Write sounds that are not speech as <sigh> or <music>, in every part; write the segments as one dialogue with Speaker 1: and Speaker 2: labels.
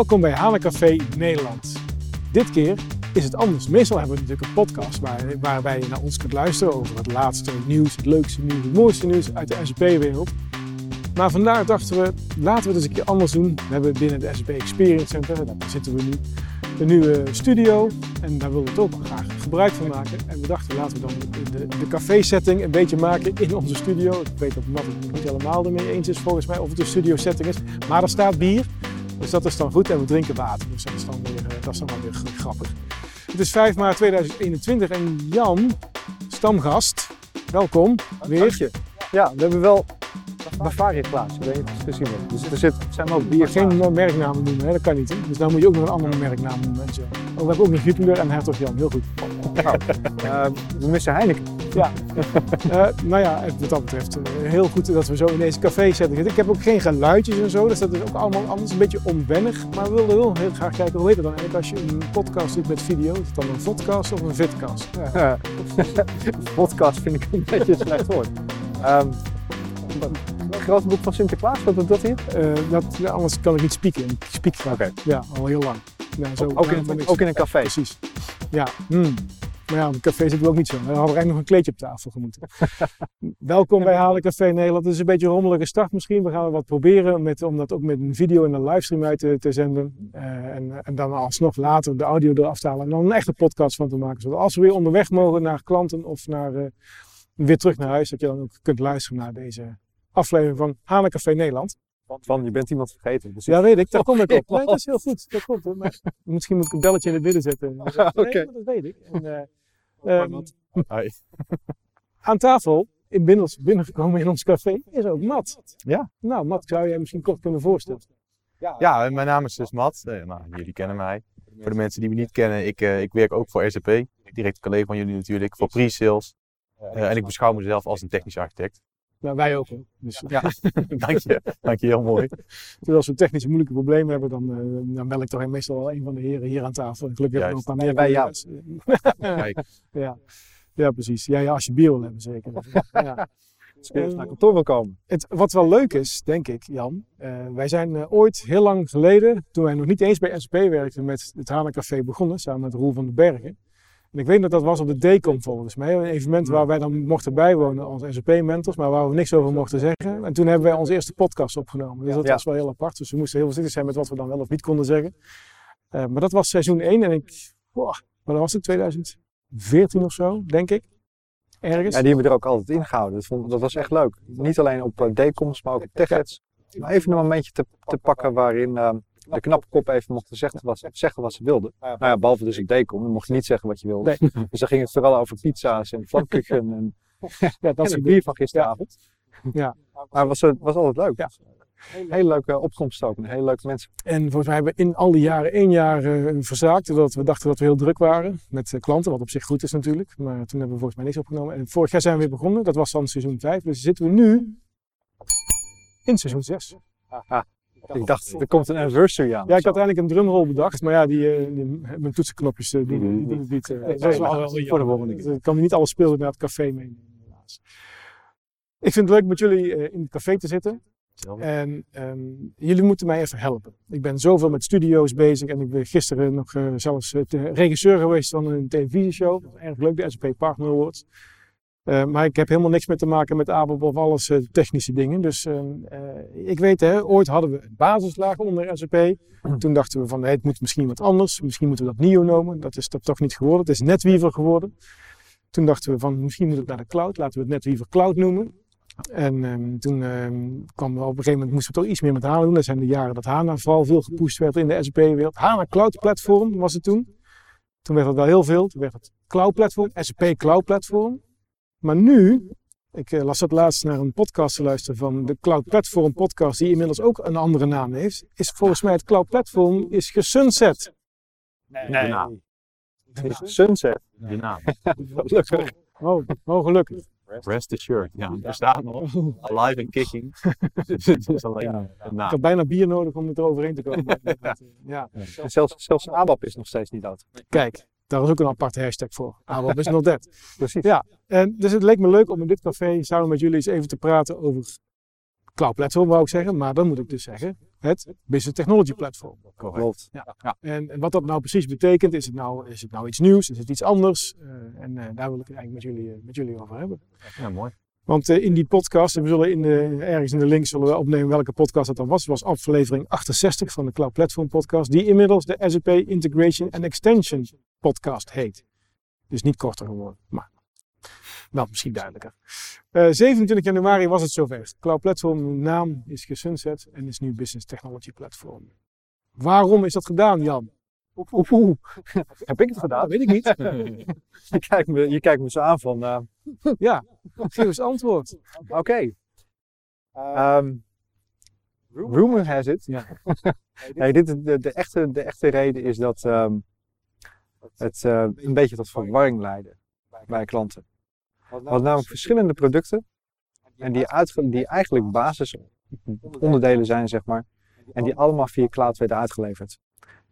Speaker 1: Welkom bij Hanencafé Nederland. Dit keer is het anders. Meestal hebben we natuurlijk een podcast waar, waarbij je naar ons kunt luisteren over het laatste nieuws, het leukste nieuws, het mooiste nieuws uit de SAP-wereld. Maar vandaag dachten we, laten we het eens een keer anders doen. We hebben binnen de SAP Experience Center, daar zitten we nu, een nieuwe studio. En daar willen we het ook graag gebruik van maken. En we dachten, laten we dan de, de café-setting een beetje maken in onze studio. Ik weet dat Matt het niet helemaal ermee eens is volgens mij of het een studio-setting is. Maar er staat bier. Dus dat is dan goed en we drinken water. Dus dat is dan, weer, eh, dat is dan wel weer grappig. Het is 5 maart 2021 en Jan, stamgast, welkom weer.
Speaker 2: Ja, we hebben wel Bavaria Klaas, ik weet niet of je het gezien hebt. Dus er zit, zijn wel bier.
Speaker 1: Geen merknamen noemen, hè? dat kan niet. Hè? Dus dan moet je ook nog een andere merknaam noemen. En zo. Oh, we hebben ook nog Jupiler en Hertog Jan, heel goed.
Speaker 2: Nou, uh, we missen Heineken.
Speaker 1: Ja, uh, <laughs> nou ja, wat dat betreft uh, heel goed dat we zo in deze café zitten. Ik heb ook geen geluidjes en zo, dus dat is ook allemaal anders, een beetje onwennig. Maar we wilden wel heel graag kijken, hoe heet het dan eigenlijk als je een podcast doet met video? Is het dan een vodcast of een vidcast?
Speaker 2: Ja. <laughs> podcast vind ik een beetje een slecht woord. Um, grote boek van Sinterklaas, wat is dat hier?
Speaker 1: Uh, dat, anders kan ik niet spieken. Ik spiek.
Speaker 2: Okay.
Speaker 1: Ja, al heel lang. Ja, zo,
Speaker 2: ook, in, ook in een café?
Speaker 1: Precies. Ja. Hmm. Maar ja, een café zit we ook niet zo. We hadden eigenlijk nog een kleedje op tafel gemoeten. <laughs> Welkom bij Halen Café Nederland. Het is een beetje een rommelige start misschien. We gaan wat proberen met, om dat ook met een video en een livestream uit te, te zenden. Uh, en, en dan alsnog later de audio eraf te halen en dan een echte podcast van te maken. Zodat als we weer onderweg mogen naar klanten of naar, uh, weer terug naar huis, dat je dan ook kunt luisteren naar deze aflevering van Halen Café Nederland.
Speaker 2: Van, je bent iemand vergeten.
Speaker 1: Dus ja, weet ik, daar kom ik op. Nee, dat is heel goed. Dat komt, maar <laughs> misschien moet ik een belletje in het midden zetten. <laughs> Nee,
Speaker 2: okay.
Speaker 1: dat weet ik. En, <laughs> uh, um, aan tafel, inmiddels binnengekomen in ons café, is ook Matt.
Speaker 2: Ja.
Speaker 1: Nou, Matt, zou jij misschien kort kunnen voorstellen?
Speaker 3: Ja, ja mijn naam is dus Matt. Uh, nou, jullie kennen mij. Voor de mensen die me niet kennen, ik, uh, ik werk ook voor SAP. Direct collega van jullie natuurlijk, voor pre-sales. En ik beschouw mezelf als een technisch architect.
Speaker 1: Nou, wij ook. Dus,
Speaker 3: ja, <laughs> dank je. Dank je, heel mooi.
Speaker 1: Dus als we technische moeilijke problemen hebben, dan, uh, dan bel ik toch meestal wel een van de heren hier aan tafel. En gelukkig hebben we ook een paar
Speaker 2: bij jou. <laughs>
Speaker 1: ja. ja, precies. Ja, ja, als je bier wil hebben, zeker. ja. <laughs>
Speaker 2: Als je naar kantoor wil komen.
Speaker 1: Het, wat wel leuk is, denk ik, Jan. Uh, wij zijn uh, ooit heel lang geleden, toen wij nog niet eens bij SP werkten, met het Hanencafé begonnen, samen met Roel van den Bergen. En ik weet dat dat was op de DECOM volgens mij, een evenement waar wij dan mochten bijwonen als SAP-mentors, maar waar we niks over mochten zeggen. En toen hebben wij onze eerste podcast opgenomen. Dus dat ja. was wel heel apart. Dus we moesten heel voorzichtig zijn met wat we dan wel of niet konden zeggen. Uh, maar dat was seizoen 1 en ik, wow, maar dat was het 2014 of zo, denk ik. Ergens.
Speaker 2: Ja, die hebben we er ook altijd in gehouden. Dat, vond, dat was echt leuk. Niet alleen op uh, DECOMs, maar ook op TechEds. Maar even een momentje te, te pakken waarin uh, de knappe kop even mochten zeggen wat, zeggen wat ze wilden. Nou ja, behalve dus ik decom, dan mocht je niet zeggen wat je wilde. Nee. <laughs> Dus dan ging het vooral over pizza's en flankkuchen en, <laughs> ja, dat en bier van gisteravond.
Speaker 1: Ja.
Speaker 2: Maar het was, was altijd leuk. Ja. Hele leuke opkomst ook, hele leuke mensen.
Speaker 1: En volgens mij hebben we in al die jaren één jaar uh, verzaakt, doordat we dachten dat we heel druk waren met uh, klanten, wat op zich goed is natuurlijk. Maar toen hebben we volgens mij niks opgenomen. En vorig jaar zijn we weer begonnen, dat was dan seizoen 5. Dus zitten we nu in seizoen 6.
Speaker 2: Aha. Ik dacht, er komt een anniversary aan.
Speaker 1: Ja, ik had eigenlijk een drumrol bedacht, maar ja, die, uh, die mijn toetsenknopjes uh, die, die, die, die, uh, dat is wel, voor de volgende keer. Ik kan niet alles spelen naar het café meenemen, helaas. Ik vind het leuk met jullie in het café te zitten. En um, jullie moeten mij even helpen. Ik ben zoveel met studio's bezig en ik ben gisteren nog zelfs regisseur geweest van een televisieshow. Erg leuk, de SAP Partner Awards. Uh, maar ik heb helemaal niks meer te maken met ABAP of alles uh, technische dingen. Dus uh, ik weet, hè, ooit hadden we een basislaag onder SAP. Toen dachten we van, het moet misschien wat anders. Misschien moeten we dat NIO noemen. Dat is dat toch niet geworden. Het is NetWeaver geworden. Toen dachten we van, misschien moet het naar de cloud. Laten we het NetWeaver Cloud noemen. En um, toen um, kwam we op een gegeven moment, moesten we toch iets meer met HANA doen. Dat zijn de jaren dat HANA vooral veel gepusht werd in de SAP-wereld. HANA Cloud Platform was het toen. Toen werd het wel heel veel. Toen werd het Cloud Platform, SAP Cloud Platform. Maar nu, ik las het laatst naar een podcast te luisteren van de Cloud Platform podcast, die inmiddels ook een andere naam heeft, is volgens mij het Cloud Platform is gesunset.
Speaker 2: Nee. nee. Sunset.
Speaker 3: Die naam.
Speaker 1: gelukkig. <laughs> Oh, oh, gelukkig.
Speaker 3: Rest assured. Ja, we staan nog. Alive and kicking. <laughs> Het is alleen ja. een naam.
Speaker 1: Ik heb bijna bier nodig om het eroverheen te komen. ja. <laughs>
Speaker 2: ja. Zelfs, zelfs ABAP is nog steeds niet dood.
Speaker 1: Kijk, daar is ook een aparte hashtag voor. <laughs> ABAP is not dead.
Speaker 2: Precies.
Speaker 1: Ja, en dus het leek me leuk om in dit café samen met jullie eens even te praten over Cloud Platform, wou ik zeggen. Maar dan moet ik dus zeggen, het Business Technology Platform.
Speaker 2: Klopt.
Speaker 1: Ja. En, en wat dat nou precies betekent, is het nou, is het nou iets nieuws, is het iets anders? Uh, en uh, daar wil ik het eigenlijk met jullie, uh, met jullie over hebben.
Speaker 3: Ja, mooi.
Speaker 1: Want in die podcast, en we zullen in de, ergens in de link zullen we opnemen welke podcast dat dan was. Was aflevering 68 van de Cloud Platform podcast, die inmiddels de SAP Integration and Extension podcast heet. Dus niet korter geworden, maar wel misschien duidelijker. Uh, 27 januari was het zover. Cloud Platform naam is gesunset en is nu Business Technology Platform. Waarom is dat gedaan, Jan?
Speaker 2: Oeh. <laughs> Heb ik het gedaan?
Speaker 1: Dat weet ik niet. <laughs>
Speaker 2: je, kijkt me, je kijkt me zo aan van... Uh... <laughs>
Speaker 1: ja, geef eens antwoord.
Speaker 2: Oké. Okay. Um, rumor has it. Ja. nee, dit, de, de, echte, de echte reden is dat um, het uh, een beetje tot verwarring leidde bij klanten. Hadden namelijk verschillende producten en die, die eigenlijk basisonderdelen zijn, zeg maar, en die allemaal via cloud werden uitgeleverd.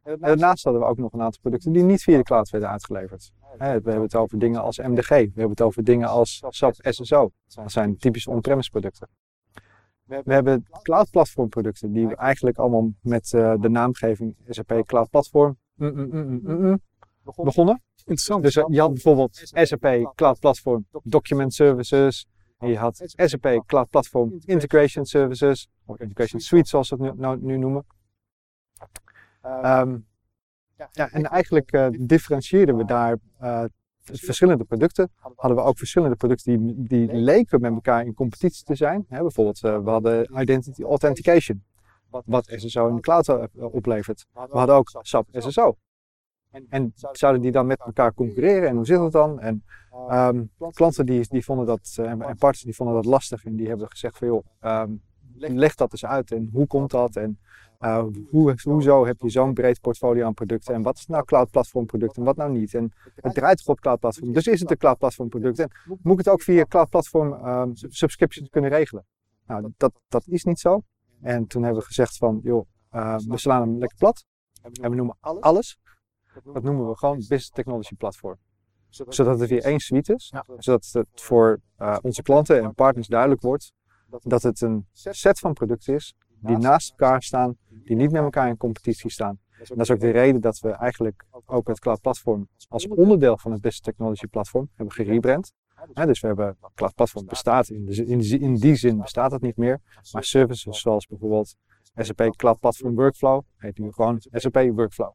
Speaker 2: En daarnaast hadden we ook nog een aantal producten die niet via de cloud werden uitgeleverd. We hebben het over dingen als MDG, we hebben het over dingen als SAP SSO. Dat zijn typische on-premise producten. We hebben cloud platform producten die we eigenlijk allemaal met uh, de naamgeving SAP Cloud Platform mm, mm, mm, begonnen.
Speaker 1: Interessant.
Speaker 2: Dus uh, je had bijvoorbeeld SAP Cloud Platform Document Services. En je had SAP Cloud Platform Integration Services. Of Integration Suite zoals we het nu, nou, nu noemen. Um, ja, en eigenlijk uh, differentieerden we daar uh, verschillende producten. Hadden we ook verschillende producten die, die leken met elkaar in competitie te zijn. Hè, bijvoorbeeld, uh, we hadden Identity Authentication, wat SSO in de cloud oplevert. We hadden ook SAP SSO. En zouden die dan met elkaar concurreren en hoe zit het dan? En um, klanten die, die vonden dat, en partners die vonden dat lastig en die hebben gezegd van joh, um, leg dat eens uit en hoe komt dat? En uh, hoe, hoezo heb je zo'n breed portfolio aan producten en wat is nou cloud platform product en wat nou niet? En het draait toch op cloud platform, dus is het een cloud platform product en moet ik het ook via cloud platform um, subscriptions kunnen regelen? Nou, dat, dat is niet zo. En toen hebben we gezegd van, joh, uh, we slaan hem lekker plat en we noemen alles, dat noemen we gewoon Business Technology Platform. Zodat het weer één suite is, zodat het voor uh, onze klanten en partners duidelijk wordt dat het een set van producten is die naast elkaar staan, die niet met elkaar in competitie staan. En dat is ook de reden dat we eigenlijk ook het Cloud Platform als onderdeel van het Business Technology Platform hebben gerebrand. Ja, dus we hebben Cloud Platform bestaat, in, de, in, in, die zin bestaat het niet meer. Maar services zoals bijvoorbeeld SAP Cloud Platform Workflow heet nu gewoon SAP Workflow.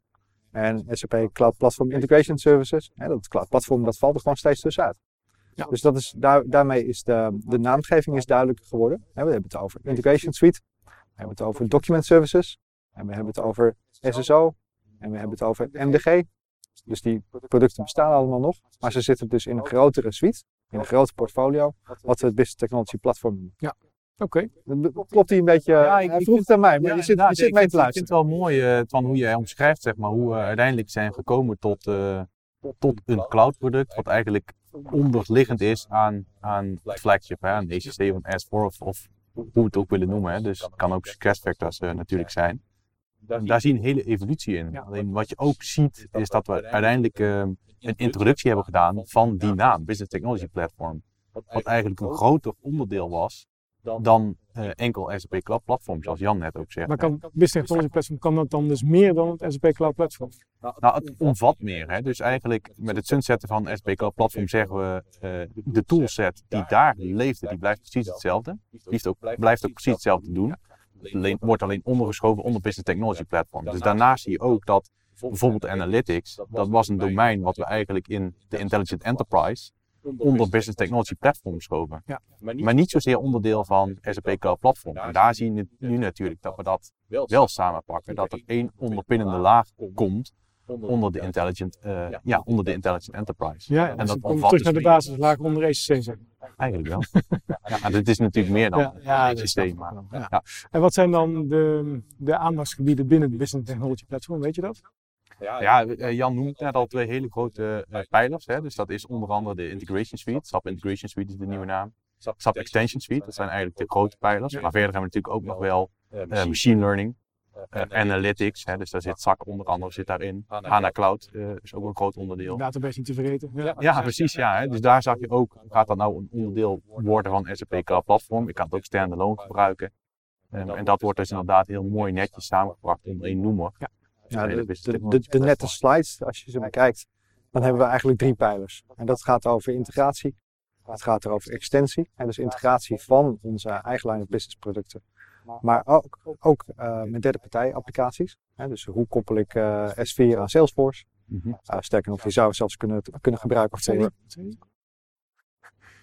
Speaker 2: En SAP Cloud Platform Integration Services, hè, dat Cloud Platform, dat valt er gewoon steeds tussenuit. Ja. Dus dat is, daar, daarmee is de, de naamgeving is duidelijker geworden. we hebben het over Integration Suite, we hebben het over Document Services, en we hebben het over SSO, en we hebben het over MDG. Dus die producten bestaan allemaal nog, maar ze zitten dus in een grotere suite, in een groter portfolio, wat we het Business Technology Platform noemen.
Speaker 1: Ja. Oké.
Speaker 2: Okay. Klopt hij een beetje? Ja, ik, hij vroeg het aan mij, maar ja, je zit, je zit mee te luisteren.
Speaker 3: Ik vind het wel mooi uh, van hoe jij omschrijft, zeg maar, hoe we uiteindelijk zijn gekomen tot, uh, tot een cloud product, wat eigenlijk onderliggend is aan, aan het flagship, hè, aan ECC of S4 of, of hoe we het ook willen noemen. Hè. Dus het kan ook success factors uh, natuurlijk zijn. Daar zie je een hele evolutie in. Alleen wat je ook ziet, is dat we uiteindelijk uh, een introductie hebben gedaan van die naam, Business Technology Platform. Wat eigenlijk een groter onderdeel was dan uh, enkel SAP Cloud Platform, zoals Jan net ook zegt.
Speaker 1: Maar kan Business Technology Platform kan dat dan dus meer dan het SAP Cloud Platform?
Speaker 3: Nou, het omvat meer. Hè? Dus eigenlijk met het sunsetten van SAP Cloud Platform zeggen we, uh, de toolset die daar leefde, die blijft precies hetzelfde. Blijft ook, blijft ook precies hetzelfde doen. Alleen, wordt alleen ondergeschoven onder Business Technology Platform. Dus daarnaast zie je ook dat bijvoorbeeld Analytics, dat was een domein wat we eigenlijk in de Intelligent Enterprise onder Business Technology Platform geschoven. Ja. Maar, niet zozeer onderdeel van SAP Cloud Platform. En daar zie je nu natuurlijk dat we dat wel samenpakken. Dat er één onderpinnende laag komt onder de Intelligent, uh, ja, onder de Intelligent Enterprise.
Speaker 1: Ja, en dus dat komt terug naar de basislaag onder ECC. Zeg.
Speaker 3: Eigenlijk wel. <laughs> ja, dit is natuurlijk meer dan ja, ja, ECC. Maar, ja.
Speaker 1: En wat zijn dan de, de aandachtsgebieden binnen de Business Technology Platform, weet je dat?
Speaker 3: Ja, eh, Jan noemt net al twee hele grote uh, pijlers. Hè? Dus dat is onder andere de Integration Suite. SAP Integration Suite is de nieuwe naam. SAP Extension Suite, dat zijn eigenlijk de grote pijlers. Maar verder hebben we natuurlijk ook nog wel uh, machine learning, analytics. Hè? Dus daar zit SAC onder andere zit daarin. HANA Cloud is ook een groot onderdeel.
Speaker 1: Database niet te vergeten.
Speaker 3: Ja, ja precies. Ja, hè? Dus daar zag je ook, gaat dat nou een onderdeel worden van SAP Cloud Platform? Ik kan het ook standalone gebruiken. En dat wordt dus inderdaad heel mooi netjes samengebracht onder één noemer.
Speaker 1: Ja.
Speaker 2: Ja, de, de, nette slides, als je ze bekijkt, dan hebben we eigenlijk drie pijlers. En dat gaat over integratie, het gaat over extensie, en dus integratie van onze eigen line of business producten. Maar ook, ook eh, met derde partij applicaties. Hè, dus hoe koppel ik eh, S4 aan Salesforce?
Speaker 3: Mhm.
Speaker 2: Uh, sterker nog, die zou zelfs kunnen, kunnen gebruiken voor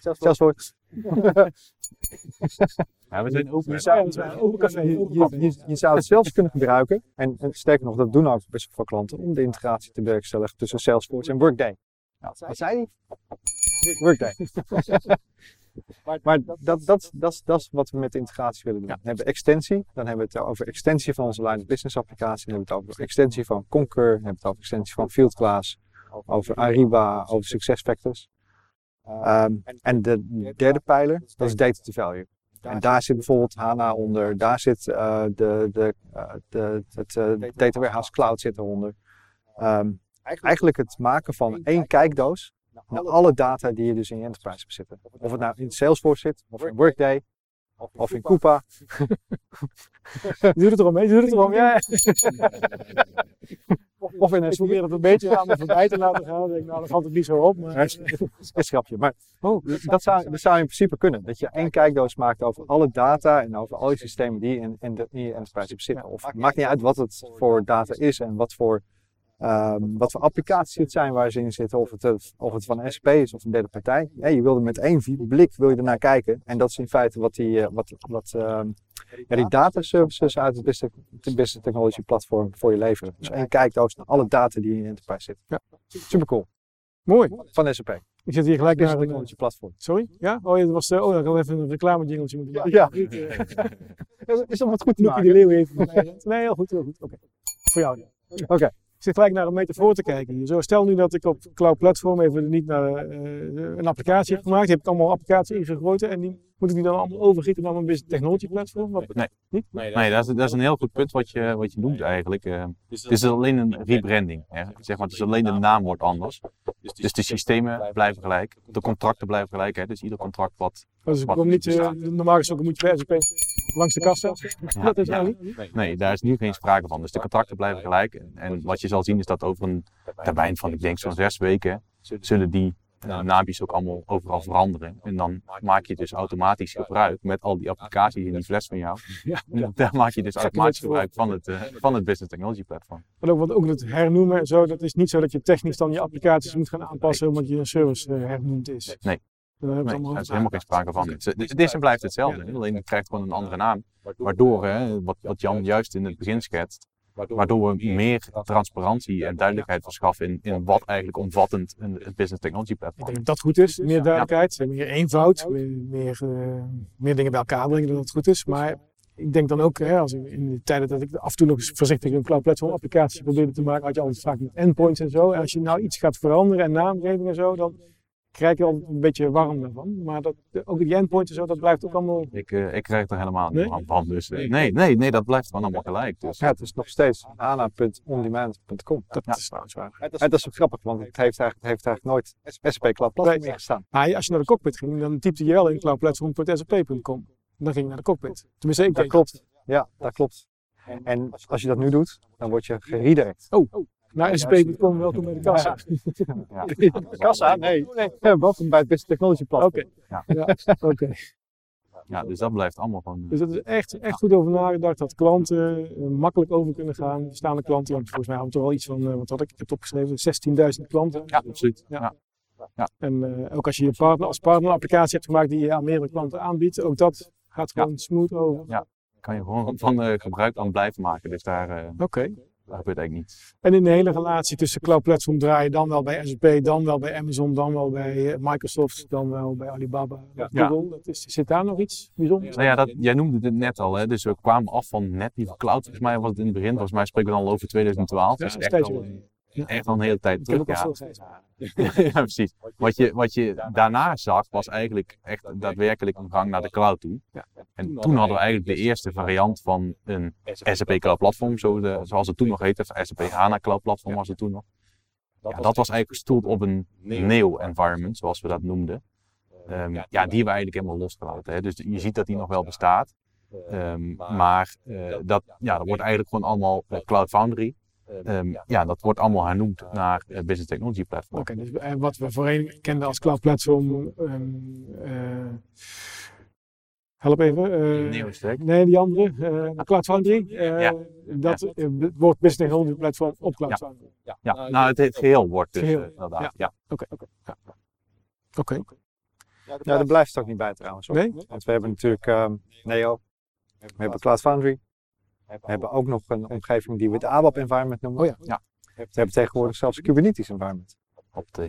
Speaker 2: Salesforce. <laughs>
Speaker 3: Ja, we zijn open.
Speaker 2: Je zou, je, je, je, je zou het zelfs kunnen gebruiken. En, en sterker nog, dat doen ook best wel veel klanten om de integratie te bewerkstelligen tussen Salesforce en Workday. Nou, wat zei hij? Workday. <laughs> maar dat, dat, dat, dat, is- dat is wat we met de integratie willen doen. We hebben extensie, dan hebben we het over extensie van onze line of business applicatie, dan hebben we het over extensie van Concur, dan hebben we het over extensie van Fieldglass, over Ariba, over SuccessFactors. Ehm, en de derde pijler, dat is data to value. En daar zit bijvoorbeeld HANA onder, daar zit eh, de, de, eh, de, het eh, Data Warehouse Cloud zit eronder. Ehm, eigenlijk het maken van één kijkdoos naar alle data die je dus in je enterprise zitten. Of het nou in Salesforce zit, of in Workday, of in Coupa.
Speaker 1: Je doet het erom, hè? Je doet het erom, ja. <laughs>
Speaker 2: Of in
Speaker 1: Ik
Speaker 2: een
Speaker 1: probeer het een beetje aan me voorbij te laten gaan. Ik denk, nou, dan valt het niet zo op. Maar...
Speaker 2: is grapje. Maar oh, dat, zou, dat zou in principe kunnen. Dat je één kijkdoos maakt over alle data en over al die systemen die je in, in, de, in je enterprise zitten. Of het maakt niet uit wat het voor data is en wat voor, ehm, wat voor applicaties het zijn waar ze in zitten. Of het, eh, of het van SP is of een derde partij. Ja, je wil er met één blik wil je ernaar kijken. En dat is in feite wat die, eh, wat, wat, ehm, ja, die data services uit het business, het technology platform voor je leveren. Dus één kijkdoos naar alle data die in je enterprise zitten. Ja, super cool.
Speaker 1: Mooi.
Speaker 2: Van SAP.
Speaker 1: Ik zit hier gelijk naar een...
Speaker 2: technology platform.
Speaker 1: Sorry? Ja? Oh, ja, dat was... eh, Oh, ik had even een reclame jingletje moeten maken.
Speaker 2: Ja. <laughs> Is dat wat goed te maken?
Speaker 1: Leeuw heeft <laughs> voorbij. Nee, heel goed, heel goed. Oké. Voor jou.
Speaker 2: Oké.
Speaker 1: Zit gelijk naar een metafoor te kijken. Zo, stel nu dat ik op Cloud Platform even niet naar eh, een applicatie heb gemaakt. Die heb ik allemaal applicaties ingegoten. En die, moet ik die dan allemaal overgieten naar mijn business technology platform? Wat,
Speaker 3: Nee.
Speaker 1: Niet?
Speaker 3: Nee, dat is, dat is een heel goed punt wat je, wat je noemt eigenlijk. Eh, het is alleen een rebranding. Hè. Zeg maar, het is alleen de naam wordt anders. Dus de systemen blijven gelijk. De contracten blijven gelijk. Hè. Dus ieder contract wat...
Speaker 1: Dus ik
Speaker 3: Wat
Speaker 1: kom niet, eh, normaal gesproken moet je bij SAP langs de kassa. <laughs> dat is
Speaker 3: ja.
Speaker 1: nou niet.
Speaker 3: Nee, daar is nu geen sprake van. Dus de contracten blijven gelijk. En- En wat je zal zien is dat over een termijn van, ik denk zo'n zes weken, zullen die uh, naampjes ook allemaal overal veranderen. En dan maak je dus automatisch gebruik met al die applicaties in die fles van jou. <laughs>
Speaker 1: Ja.
Speaker 3: Daar maak je dus automatisch gebruik van het, eh, van het Business Technology Platform.
Speaker 1: Maar ook, want ook het hernoemen en zo, dat is niet zo dat je technisch dan je applicaties moet gaan aanpassen omdat je een service eh, hernoemd is.
Speaker 3: Nee.
Speaker 1: We
Speaker 3: Nee, daar is helemaal geen sprake van. Het, het is en blijft hetzelfde. hè. Alleen het krijgt gewoon een andere naam. Waardoor, hè, wat, wat Jan juist in het begin schetst, waardoor we meer transparantie en duidelijkheid verschaffen in, in wat eigenlijk omvattend een, het Business Technology
Speaker 1: Ik
Speaker 3: Platform
Speaker 1: denk dat dat goed is, meer duidelijkheid, meer eenvoud, meer, meer, eh, meer dingen bij elkaar brengen dat het goed is. Maar ik denk dan ook, hè, als ik, in de tijden dat ik af en toe nog eens voorzichtig een cloud platform applicatie probeerde te maken, had je altijd vaak met endpoints en zo. En als je nou iets gaat veranderen en naamgeving en zo, dan krijg je altijd een beetje warm daarvan. Maar dat, ook die endpoints en zo, dat blijft ook allemaal...
Speaker 3: Ik, eh, ik krijg er helemaal niet
Speaker 1: Nee?
Speaker 3: van van. Dus, eh, nee, nee, nee, dat blijft gewoon allemaal gelijk. Dus,
Speaker 2: Ja, het is nog steeds hana.ondemand.com.
Speaker 1: Dat
Speaker 3: Ja.
Speaker 1: is trouwens waar.
Speaker 2: En dat is ook grappig, want het heeft eigenlijk, het heeft eigenlijk nooit SAP Cloud Platform
Speaker 1: Nee.
Speaker 2: ingestaan.
Speaker 1: Maar als je naar de cockpit ging, dan typte je wel in cloudplatform.sap.com. Dan ging je naar de cockpit. Tenminste, ik
Speaker 2: Dat klopt. Ja, dat klopt. En als je dat nu doet, dan word je geredirect.
Speaker 1: Oh, naar sap.com, welkom bij de kassa.
Speaker 3: ja. <laughs>
Speaker 2: Kassa? Nee. Ja, welkom bij het Business Technology Platform.
Speaker 1: Oké.
Speaker 3: Ja.
Speaker 1: Ja, oké.
Speaker 3: ja, dus dat blijft allemaal gewoon.
Speaker 1: Dus dat is echt, echt goed over nagedacht dat klanten eh, makkelijk over kunnen gaan. Bestaande klanten, want volgens mij hadden we toch wel iets van, eh, wat had ik, ik heb het opgeschreven, 16.000 klanten.
Speaker 3: Ja, absoluut.
Speaker 1: Ja.
Speaker 3: Ja.
Speaker 1: En eh, ook als je je partner, als partner een applicatie hebt gemaakt die je aan meerdere klanten aanbiedt, ook dat gaat
Speaker 3: Ja.
Speaker 1: gewoon smooth over.
Speaker 3: kan je gewoon van eh, gebruik aan blijven maken. Dus daar, eh,
Speaker 1: Oké.
Speaker 3: Daar gebeurt eigenlijk niets.
Speaker 1: En in de hele relatie tussen cloud platform draai je dan wel bij SAP, dan wel bij Amazon, dan wel bij eh, Microsoft, dan wel bij Alibaba,
Speaker 2: Ja.
Speaker 1: Google. Dat is, zit daar nog iets bijzonders?
Speaker 3: Nou ja, dat, jij noemde het net al, hè? dus we kwamen af van net die cloud. Volgens mij was het in het begin, volgens mij spreken we dan al over 2012.
Speaker 1: Ja,
Speaker 3: dus
Speaker 1: een
Speaker 3: echt al.
Speaker 1: Ja.
Speaker 3: echt al een hele tijd
Speaker 1: al <laughs>
Speaker 3: Ja. precies. Wat je, wat je daarna zag, was eigenlijk echt daadwerkelijk een gang naar de cloud toe. En toen hadden we eigenlijk de eerste variant van een SAP Cloud Platform, zo de, zoals het toen nog heette, of SAP HANA Cloud Platform was het toen nog. Ja, dat was eigenlijk gestoeld op een neo-environment, zoals we dat noemden. Ehm, ja, die hebben we eigenlijk helemaal losgelaten. Hè. Dus je ziet dat die nog wel bestaat. Ehm, maar eh, dat, ja, dat wordt eigenlijk gewoon allemaal eh, Cloud Foundry. Ehm, ja, dat wordt allemaal hernoemd naar eh, Business Technology Platform.
Speaker 1: Oké, dus eh, wat we voorheen kenden als cloud platform. ehm, eh, help even. eh,
Speaker 3: Neostack.
Speaker 1: nee, die andere. eh cloud Foundry. eh,
Speaker 3: Ja.
Speaker 1: Dat wordt Business Technology Platform op Cloud
Speaker 3: Ja.
Speaker 1: Foundry.
Speaker 3: Ja, nou het, het geheel wordt dus
Speaker 1: Geheel.
Speaker 3: eh, inderdaad. Ja.
Speaker 1: Oké, oké. Ja. Oké.
Speaker 2: Ja, daar blijft het ook niet bij trouwens. Hoor.
Speaker 1: Nee?
Speaker 2: Want we hebben natuurlijk ehm, Neo, we hebben Cloud Foundry, we hebben ook nog een omgeving die we het ABAP environment noemen.
Speaker 1: Oh ja.
Speaker 3: Ja.
Speaker 2: We hebben tegenwoordig zelfs een Kubernetes environment.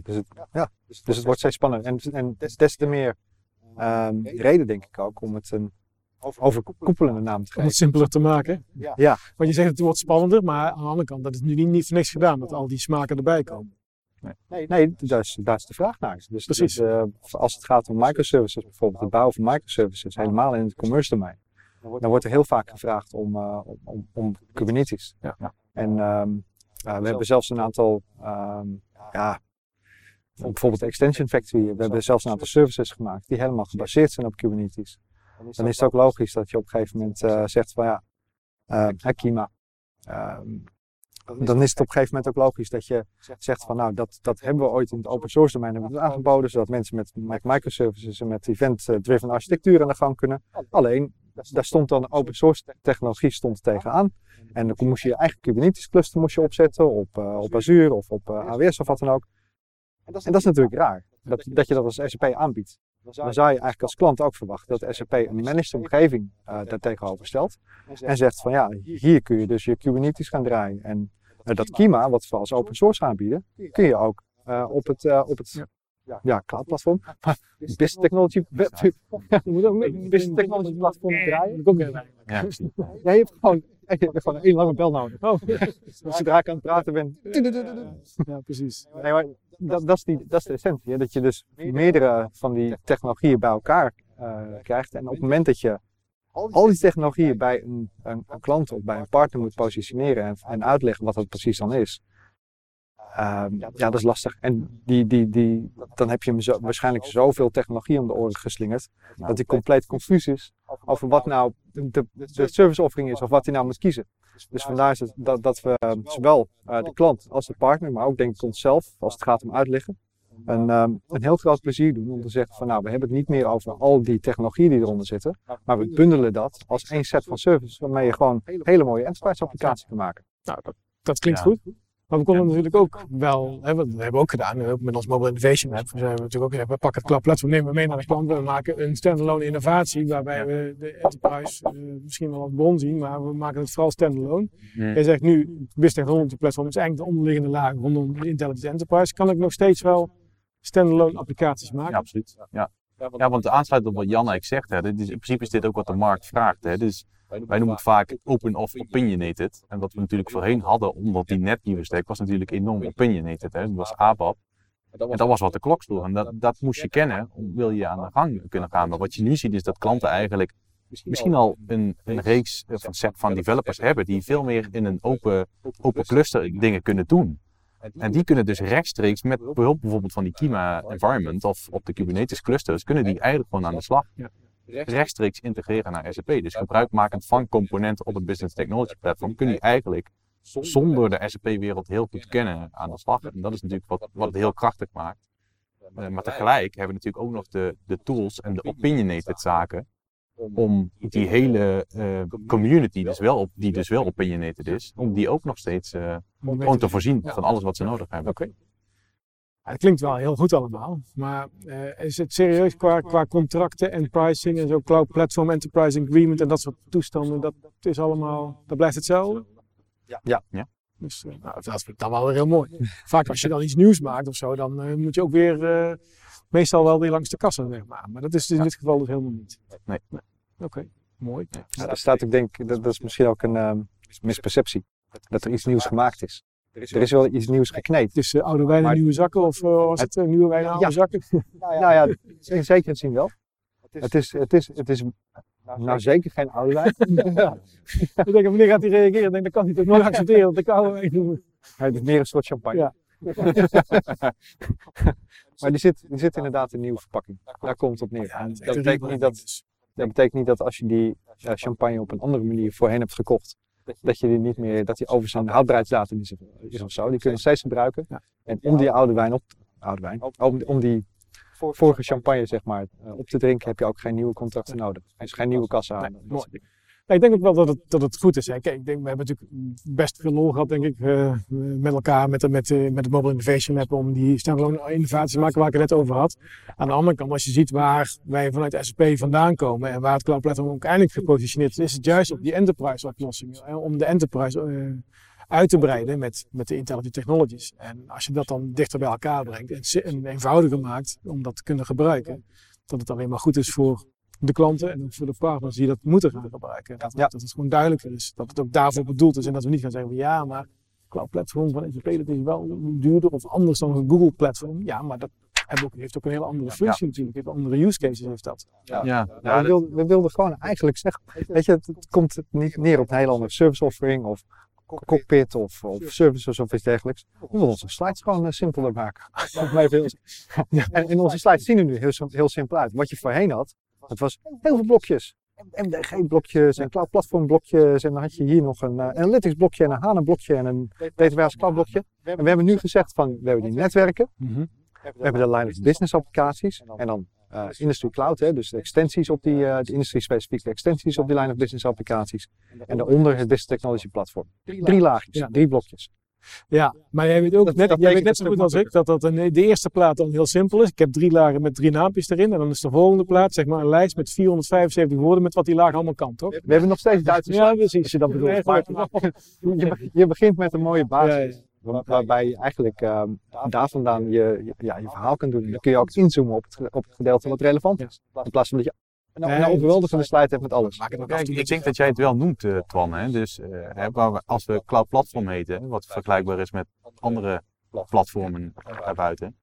Speaker 2: Dus het, ja, dus het wordt steeds spannender. En, en des te meer ehm, reden denk ik ook om het een overkoepelende naam te
Speaker 1: Om
Speaker 2: geven.
Speaker 1: het simpeler te maken.
Speaker 2: Ja.
Speaker 1: Want je zegt het wordt spannender, maar aan de andere kant, dat is nu niet, niet voor niks gedaan, dat al die smaken erbij komen.
Speaker 2: Nee, daar is, daar is de vraag naar. Dus,
Speaker 1: Precies.
Speaker 2: dus, als het gaat om microservices, bijvoorbeeld het bouwen van microservices, helemaal in het commerce domein, dan wordt er heel vaak gevraagd om, eh, om, om, Kubernetes.
Speaker 1: Ja.
Speaker 3: Ja.
Speaker 2: En ehm, eh, we hebben zelfs een aantal, ehm, ja, bijvoorbeeld Extension Factory, we hebben zelfs een aantal services gemaakt die helemaal gebaseerd zijn op Kubernetes. Dan is het ook logisch dat je op een gegeven moment eh, zegt van ja, eh, Kima. ehm, dan is het op een gegeven moment ook logisch dat je zegt van nou, dat, dat hebben we ooit in het open source domein hebben we aangeboden, zodat mensen met, met microservices en met event-driven architectuur aan de gang kunnen. Alleen, daar stond dan open source technologie stond tegenaan. En dan moest je je eigen Kubernetes cluster moest je opzetten op, eh, op Azure of op eh, AWS of wat dan ook. En dat is natuurlijk raar, dat, dat je dat als SAP aanbiedt. Dan zou je eigenlijk als klant ook verwachten dat SAP een managed omgeving eh daar tegenover stelt. En zegt van ja, hier kun je dus je Kubernetes gaan draaien. En dat Kima, wat we als open source aanbieden, kun je ook eh, op het, op het ja, cloud platform, maar business technology,
Speaker 1: Je moet ook
Speaker 2: business technology platform draaien.
Speaker 3: Ja.
Speaker 2: Je hebt gewoon, je hebt gewoon één lange bel nodig.
Speaker 1: Oh, <laughs>
Speaker 2: zodra ik aan het praten ben,
Speaker 1: ja, precies.
Speaker 2: Nee, maar dat, dat, is die, dat is de essentie. Hè? Dat je dus meerdere van die technologieën bij elkaar eh, krijgt. En op het moment dat je al die technologieën bij een, een, een klant of bij een partner moet positioneren en, en uitleggen wat dat precies dan is. Ehm, ja, dat is lastig. En die, die, die, dan heb je hem zo, waarschijnlijk zoveel technologie om de oren geslingerd. Dat hij compleet confuus is over wat nou de, de, de service offering is of wat hij nou moet kiezen. Dus vandaar is het dat, dat we eh, zowel eh, de klant als de partner, maar ook denk ik onszelf, als het gaat om uitleggen, een, ehm, een heel groot plezier doen om te zeggen van nou, we hebben het niet meer over al die technologieën die eronder zitten, maar we bundelen dat als één set van services waarmee je gewoon hele mooie enterprise applicaties kan maken.
Speaker 1: Nou, dat, dat klinkt
Speaker 3: Ja.
Speaker 1: goed. Maar we konden natuurlijk ook wel, hè, wat we hebben ook gedaan, ook met ons Mobile Innovation Lab, we zijn natuurlijk ook gezegd, we pakken het cloud platform, nemen we mee naar de klant, we maken een standalone innovatie waarbij we de enterprise eh, misschien wel als bron zien, maar we maken het vooral standalone. Jij zegt nu, Business Technology Platform is eigenlijk de onderliggende laag rondom de Intelligent Enterprise. Kan ik nog steeds wel standalone applicaties maken?
Speaker 3: Ja, absoluut. Ja. ja, want aansluit op wat Jan eigenlijk zegt, hè, dit is, in principe is dit ook wat de markt vraagt. Hè. Dus wij noemen het vaak open of opinionated. En wat we natuurlijk voorheen hadden, omdat die NetWeaver stack was natuurlijk enorm opinionated. Hè. Dat was ABAP. En dat was wat de klok sloeg. En dat, dat moest je kennen, om- wil je aan de gang kunnen gaan. Maar wat je nu ziet is dat klanten eigenlijk misschien al een, een reeks of een set van developers hebben die veel meer in een open, open cluster dingen kunnen doen. En die kunnen dus rechtstreeks met behulp bijvoorbeeld van die Kima environment of op de Kubernetes clusters, kunnen die eigenlijk gewoon aan de slag. Rechtstreeks integreren naar SAP. Dus gebruikmakend van componenten op het Business Technology Platform kun je eigenlijk zonder de SAP-wereld heel goed kennen aan de slag. En dat is natuurlijk wat, wat het heel krachtig maakt. Eh, maar tegelijk hebben we natuurlijk ook nog de, de tools en de opinionated zaken om die hele eh, community, dus wel op, die dus wel opinionated is, om die ook nog steeds eh, gewoon te voorzien van alles wat ze nodig hebben.
Speaker 1: Oké. Het klinkt wel heel goed allemaal, maar eh, is het serieus qua, qua contracten en pricing en zo, cloud platform, enterprise agreement en dat soort toestanden, dat is allemaal, dat blijft hetzelfde?
Speaker 2: Ja.
Speaker 3: Ja. Ja.
Speaker 1: Dus eh, nou, dat vind ik dan wel weer heel mooi. Vaak als je dan iets nieuws maakt of zo, dan eh, moet je ook weer, eh, meestal wel weer langs de kassa, zeg maar. Maar dat is in dit geval dus helemaal niet.
Speaker 3: Nee.
Speaker 1: Oké, mooi.
Speaker 2: Ja, er staat, ik denk, dat, dat is misschien ook een misperceptie, dat er iets nieuws gemaakt is. Er is wel iets nieuws gekneed.
Speaker 1: Is eh, oude wijn en
Speaker 2: Maar-
Speaker 1: nieuwe zakken of eh, was het eh, nieuwe wijn en oude
Speaker 2: Ja.
Speaker 1: zakken? <laughs>
Speaker 2: Nou ja, in <laughs> zekere zin wel. Het is, het is, het is nou zeker geen oude wijn. <laughs>
Speaker 1: ik denk, wanneer gaat hij reageren? Ik denk, dat kan hij toch nooit accepteren dat ik oude wijn noem.
Speaker 2: Het is meer een soort champagne.
Speaker 1: Ja.
Speaker 2: maar die zit, die zit inderdaad in een nieuwe verpakking. Daar komt het op neer.
Speaker 1: Ja, dat is
Speaker 2: betekent niet dat,
Speaker 1: dus.
Speaker 2: Dat betekent niet dat als je die champagne op een andere manier voorheen hebt gekocht, dat je die niet meer, dat die over zijn houdbaarheidsdatum is, is of zo. Die kun je steeds gebruiken. En om die oude wijn op, oude wijn, om, om die vorige champagne zeg maar eh, op te drinken, heb je ook geen nieuwe contracten nodig. Dus geen nieuwe kassa aan.
Speaker 1: Ja, ik denk ook wel dat het, dat het goed is. Hè. Kijk, ik denk, we hebben natuurlijk best veel lol gehad, denk ik, eh, met elkaar, met, de- met, eh, met het Mobile Innovation Lab, om die standalone innovaties te maken waar ik het net over had. Aan de andere kant, als je ziet waar wij vanuit SAP vandaan komen en waar het Cloud Platform ook eindelijk gepositioneerd is, is het juist op die enterprise oplossingen. Om de enterprise eh, uit te breiden met, met de intelligent technologies. En als je dat dan dichter bij elkaar brengt en, en eenvoudiger maakt om dat te kunnen gebruiken, dat het alleen maar goed is voor de klanten en ook voor de partners die dat moeten gaan gebruiken. Dat,
Speaker 2: Ja.
Speaker 1: dat het gewoon duidelijker is. Dat het ook daarvoor bedoeld is en dat we niet gaan zeggen van ja, maar cloud platform van SAP dat is wel duurder of anders dan een Google platform. Ja, maar dat heeft ook, heeft ook een hele andere functie natuurlijk. Heeft andere use cases heeft dat.
Speaker 3: Ja,
Speaker 2: Ja,
Speaker 3: ja,
Speaker 2: we, wilden, we wilden gewoon eigenlijk zeggen, weet je, het, het komt niet neer op een hele andere service offering of cockpit of, of services of iets dergelijks. We willen onze slides gewoon eh, simpeler maken. Heel- <laughs> en, en onze slides zien er nu heel, heel simpel uit. Wat je voorheen had, het was heel veel blokjes. MDG-blokjes en cloud platform blokjes en dan had je hier nog een eh, analytics blokje en een HANA blokje en een datawarehouse cloud blokje. En we hebben nu gezegd van, we hebben die netwerken, we hebben de line of business applicaties en dan eh, industry cloud, hè, dus de extensies op die, eh, de industrie-specifieke extensies op die line of business applicaties. En daaronder het business technology platform. Drie laagjes, drie blokjes.
Speaker 1: Ja, maar jij weet ook
Speaker 2: Dat-
Speaker 1: net,
Speaker 2: dat
Speaker 1: jij weet net zo goed als ik dat, dat een, de eerste plaat dan heel simpel is. Ik heb drie lagen met drie naampjes erin en dan is de volgende plaat zeg maar een lijst met 475 woorden met wat die laag allemaal kan, toch?
Speaker 2: We hebben nog steeds Duitse
Speaker 1: Ja, precies.
Speaker 2: als je dat bedoelt.
Speaker 1: Nee,
Speaker 2: Maar
Speaker 1: goed. <laughs>
Speaker 2: je, je begint met een mooie basis.
Speaker 1: Ja, ja.
Speaker 2: Waar- Waarbij je eigenlijk ehm, daar vandaan je, ja, je verhaal kan doen. En dan kun je ook inzoomen op het, op het gedeelte wat relevant is. In plaats van dat je een, een
Speaker 1: Nee,
Speaker 2: overweldigende slide hebt met alles.
Speaker 3: Kijk, ik denk dat jij het wel noemt, eh, Twan. Hè? Dus eh, hè, waar we- als we cloud platform heten, wat vergelijkbaar is met andere platformen daarbuiten,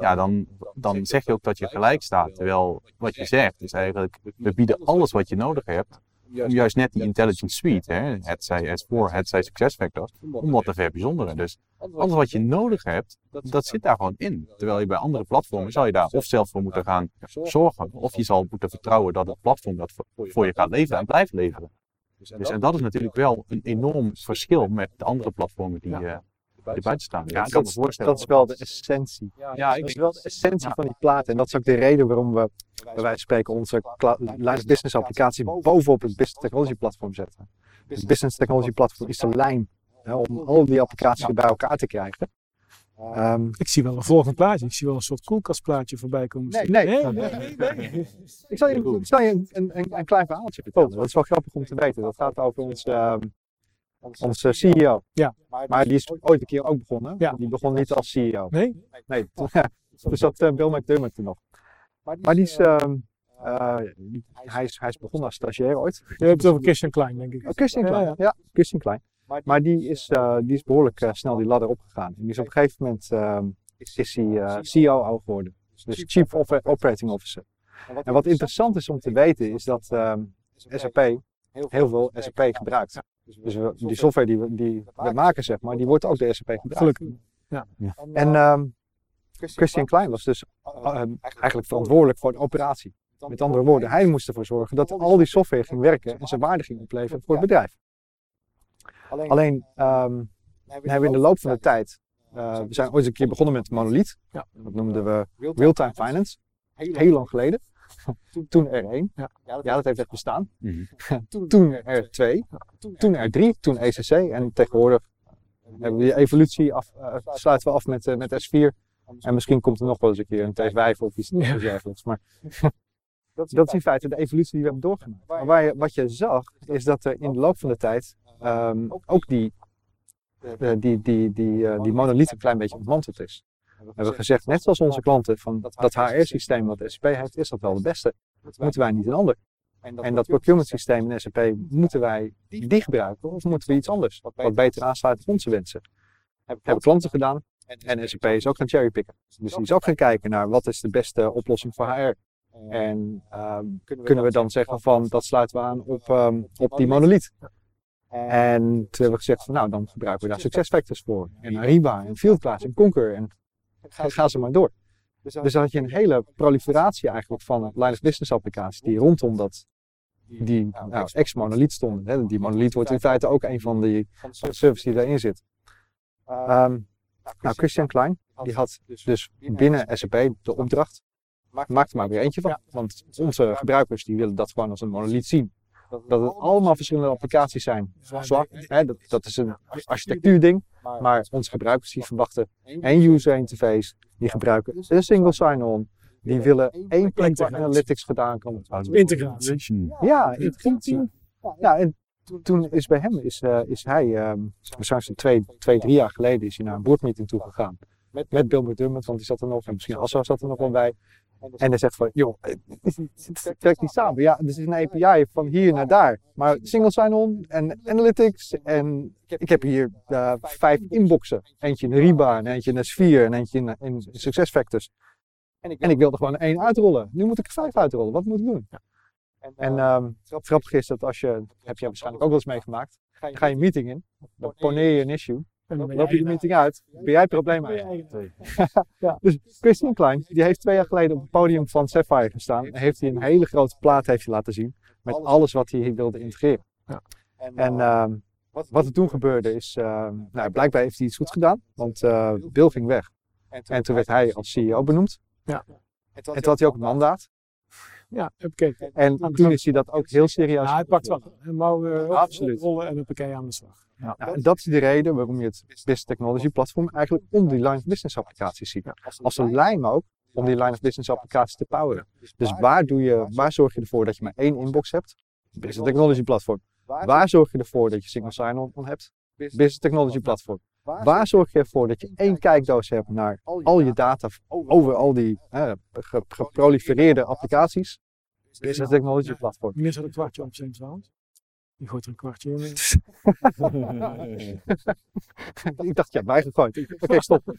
Speaker 3: ja, dan, dan zeg je ook dat je gelijk staat. Terwijl wat je zegt is eigenlijk, we bieden alles wat je nodig hebt om juist net die intelligent suite, hè, het zij S4, het zij SuccessFactors, om wat te verbijzonderen. Dus alles wat je nodig hebt, dat zit daar gewoon in. Terwijl je bij andere platformen zou je daar of zelf voor moeten gaan zorgen, of je zal moeten vertrouwen dat het platform dat voor- je gaat leveren en blijft leveren. Dus en dat is natuurlijk wel een enorm verschil met de andere platformen die eh die buiten staan. Ja,
Speaker 2: dat, is wel de essentie.
Speaker 3: Ja,
Speaker 2: Dat
Speaker 3: ik
Speaker 2: is wel de essentie van die plaat. En dat is ook de reden waarom we, bij wijze van spreken, onze cloud- line of business applicatie bovenop het business technology platform zetten. Het business technology platform is de lijn hè, om al die applicaties weer bij elkaar te krijgen. Ehm,
Speaker 1: Ik zie wel een volgend plaatje. Ik zie wel een soort koelkastplaatje voorbij komen.
Speaker 2: Nee, nee. ik zal je, ik zal je een, een, een, klein verhaaltje vertellen. Dat is wel grappig om te weten. Dat gaat over ons, ehm, onze CEO.
Speaker 1: Ja.
Speaker 2: Maar die is ooit een keer ook begonnen.
Speaker 1: Ja.
Speaker 2: Die begon niet als CEO.
Speaker 1: Nee?
Speaker 2: Nee, toen, <laughs> toen zat eh, Bill McDermott er nog. Maar die is, ehm, eh, hij is, hij is begonnen als stagiair ooit.
Speaker 1: Je hebt het over Christian Klein, denk ik.
Speaker 2: Oh, Christian Klein,
Speaker 1: ja.
Speaker 2: ja, Christian Klein. Maar die is, eh, die is behoorlijk eh, snel die ladder opgegaan. En die is op een gegeven moment ehm, is hij eh, COO geworden. Dus Chief Op- Operating Officer. En wat interessant is om te weten is dat ehm, SAP heel veel SAP gebruikt. Dus we- die software die we, die we maken, zeg maar, die wordt ook door SAP gebruikt.
Speaker 1: Gelukkig.
Speaker 2: En ehm, Christian Klein was dus eh, eigenlijk verantwoordelijk voor de operatie. Met andere woorden, hij moest ervoor zorgen dat al die software ging werken en zijn waarde ging opleveren voor het bedrijf. Alleen ehm, hebben we in de loop van de tijd, eh, we zijn ooit een keer begonnen met Monolith.
Speaker 1: Ja.
Speaker 2: Dat noemden we Real-Time Finance. Heel lang geleden. <laughs> Toen R1.
Speaker 1: Ja.
Speaker 2: Ja, dat heeft echt bestaan.
Speaker 3: Mhm. <laughs>
Speaker 2: Toen R2. Toen R3. Toen ECC. En tegenwoordig hebben we die evolutie af, eh, sluiten we af met, eh, met S4. En misschien komt er nog wel eens een keer een T5 of iets dergelijks. Maar <laughs> dat is in feite de evolutie die we hebben doorgemaakt. Maar waar je, wat je zag, is dat er in de loop van de tijd ehm, ook die, eh, die, die, die, die monolith een klein beetje ontmanteld is. We hebben gezegd, net zoals onze klanten, van dat HR-systeem wat SAP heeft, is dat wel de beste. Moeten wij niet een ander? En dat procurement systeem in SAP, moeten wij die gebruiken of moeten we iets anders? Wat beter aansluit op onze wensen. Hebben klanten gedaan en SAP is ook gaan cherrypicken. Dus die is ook gaan kijken naar wat is de beste oplossing voor HR. En ehm, kunnen we dan zeggen van dat sluiten we aan op, ehm, op die monolith. En toen hebben we gezegd van nou dan gebruiken we daar SuccessFactors voor. En Ariba en Fieldglass en Concur en ga, ga ze maar door. Dus dan had je een hele proliferatie eigenlijk van line of business applicaties die rondom dat die nou, ex-monolith stonden. Hè. Die monolith wordt in feite ook een van die services die daarin zit. Ehm, nou, Christian Klein, die had dus binnen SAP de opdracht, maak er maar weer eentje van. Want onze gebruikers die willen dat gewoon als een monolith zien. Dat het allemaal verschillende applicaties zijn. Zwak, hè, dat, dat is een architectuurding. Maar onze gebruikers die verwachten één user interface. Die gebruiken een single sign-on. Die willen één plek waar analytics gedaan kan worden.
Speaker 1: Integratie.
Speaker 2: Ja, integratie. Ja, en toen is bij hem, is, uh, is hij, um, waarschijnlijk twee, twee, drie jaar geleden, is hij naar een boardmeeting toe gegaan. Met, met Bill McDermott, want die zat er nog, en misschien Assa zat er nog wel bij. En hij zegt van, joh, het werkt niet samen. Ja, er is een API van hier naar daar. Maar single sign-on en analytics. En ik heb hier uh, vijf inboxen. Eentje in Riba, en eentje in S4 en eentje in, in SuccessFactors. En ik wilde gewoon één uitrollen. Nu moet ik er vijf uitrollen. Wat moet ik doen? Ja. En um, grappig is dat als je, heb je waarschijnlijk ook wel eens meegemaakt, ga je een meeting in, dan poneer je een issue, en dan loop je de meeting uit, ben jij probleem eigenlijk. <laughs> <laughs> ja. Dus Christian Klein, die heeft twee jaar geleden op het podium van Sapphire gestaan en heeft hij een hele grote plaat heeft hij laten zien met alles wat hij wilde integreren. Ja. En uh, wat er toen gebeurde is, uh, nou, blijkbaar heeft hij iets goed gedaan, want uh, Bill ging weg. En toen werd hij als CEO benoemd. Ja. En toen had hij ook een mandaat.
Speaker 1: Ja.
Speaker 2: En toen is hij dat ook heel serieus.
Speaker 1: Ja, hij pakt wel. Mag uh, Absoluut. rollen en oké aan de slag.
Speaker 2: Ja. en dat is de reden waarom je het Business Technology Platform eigenlijk om die line of business applicaties ziet. Als een lijn ook om die line of business applicaties te poweren. Dus waar, doe je, waar zorg je ervoor dat je maar één inbox hebt? Business Technology Platform. Waar zorg je ervoor dat je single sign-on hebt? Business Technology Platform. Waar zorg je ervoor dat je één kijkdoos hebt naar al je data over al die eh, geprolifereerde applicaties? Business Technology Platform.
Speaker 1: Wanneer zat een kwartje op zijn trouwens? Je gooit er een kwartje in. <laughs> <laughs>
Speaker 2: ik dacht, ja, bijgegooid. Oké, okay, stop. <laughs>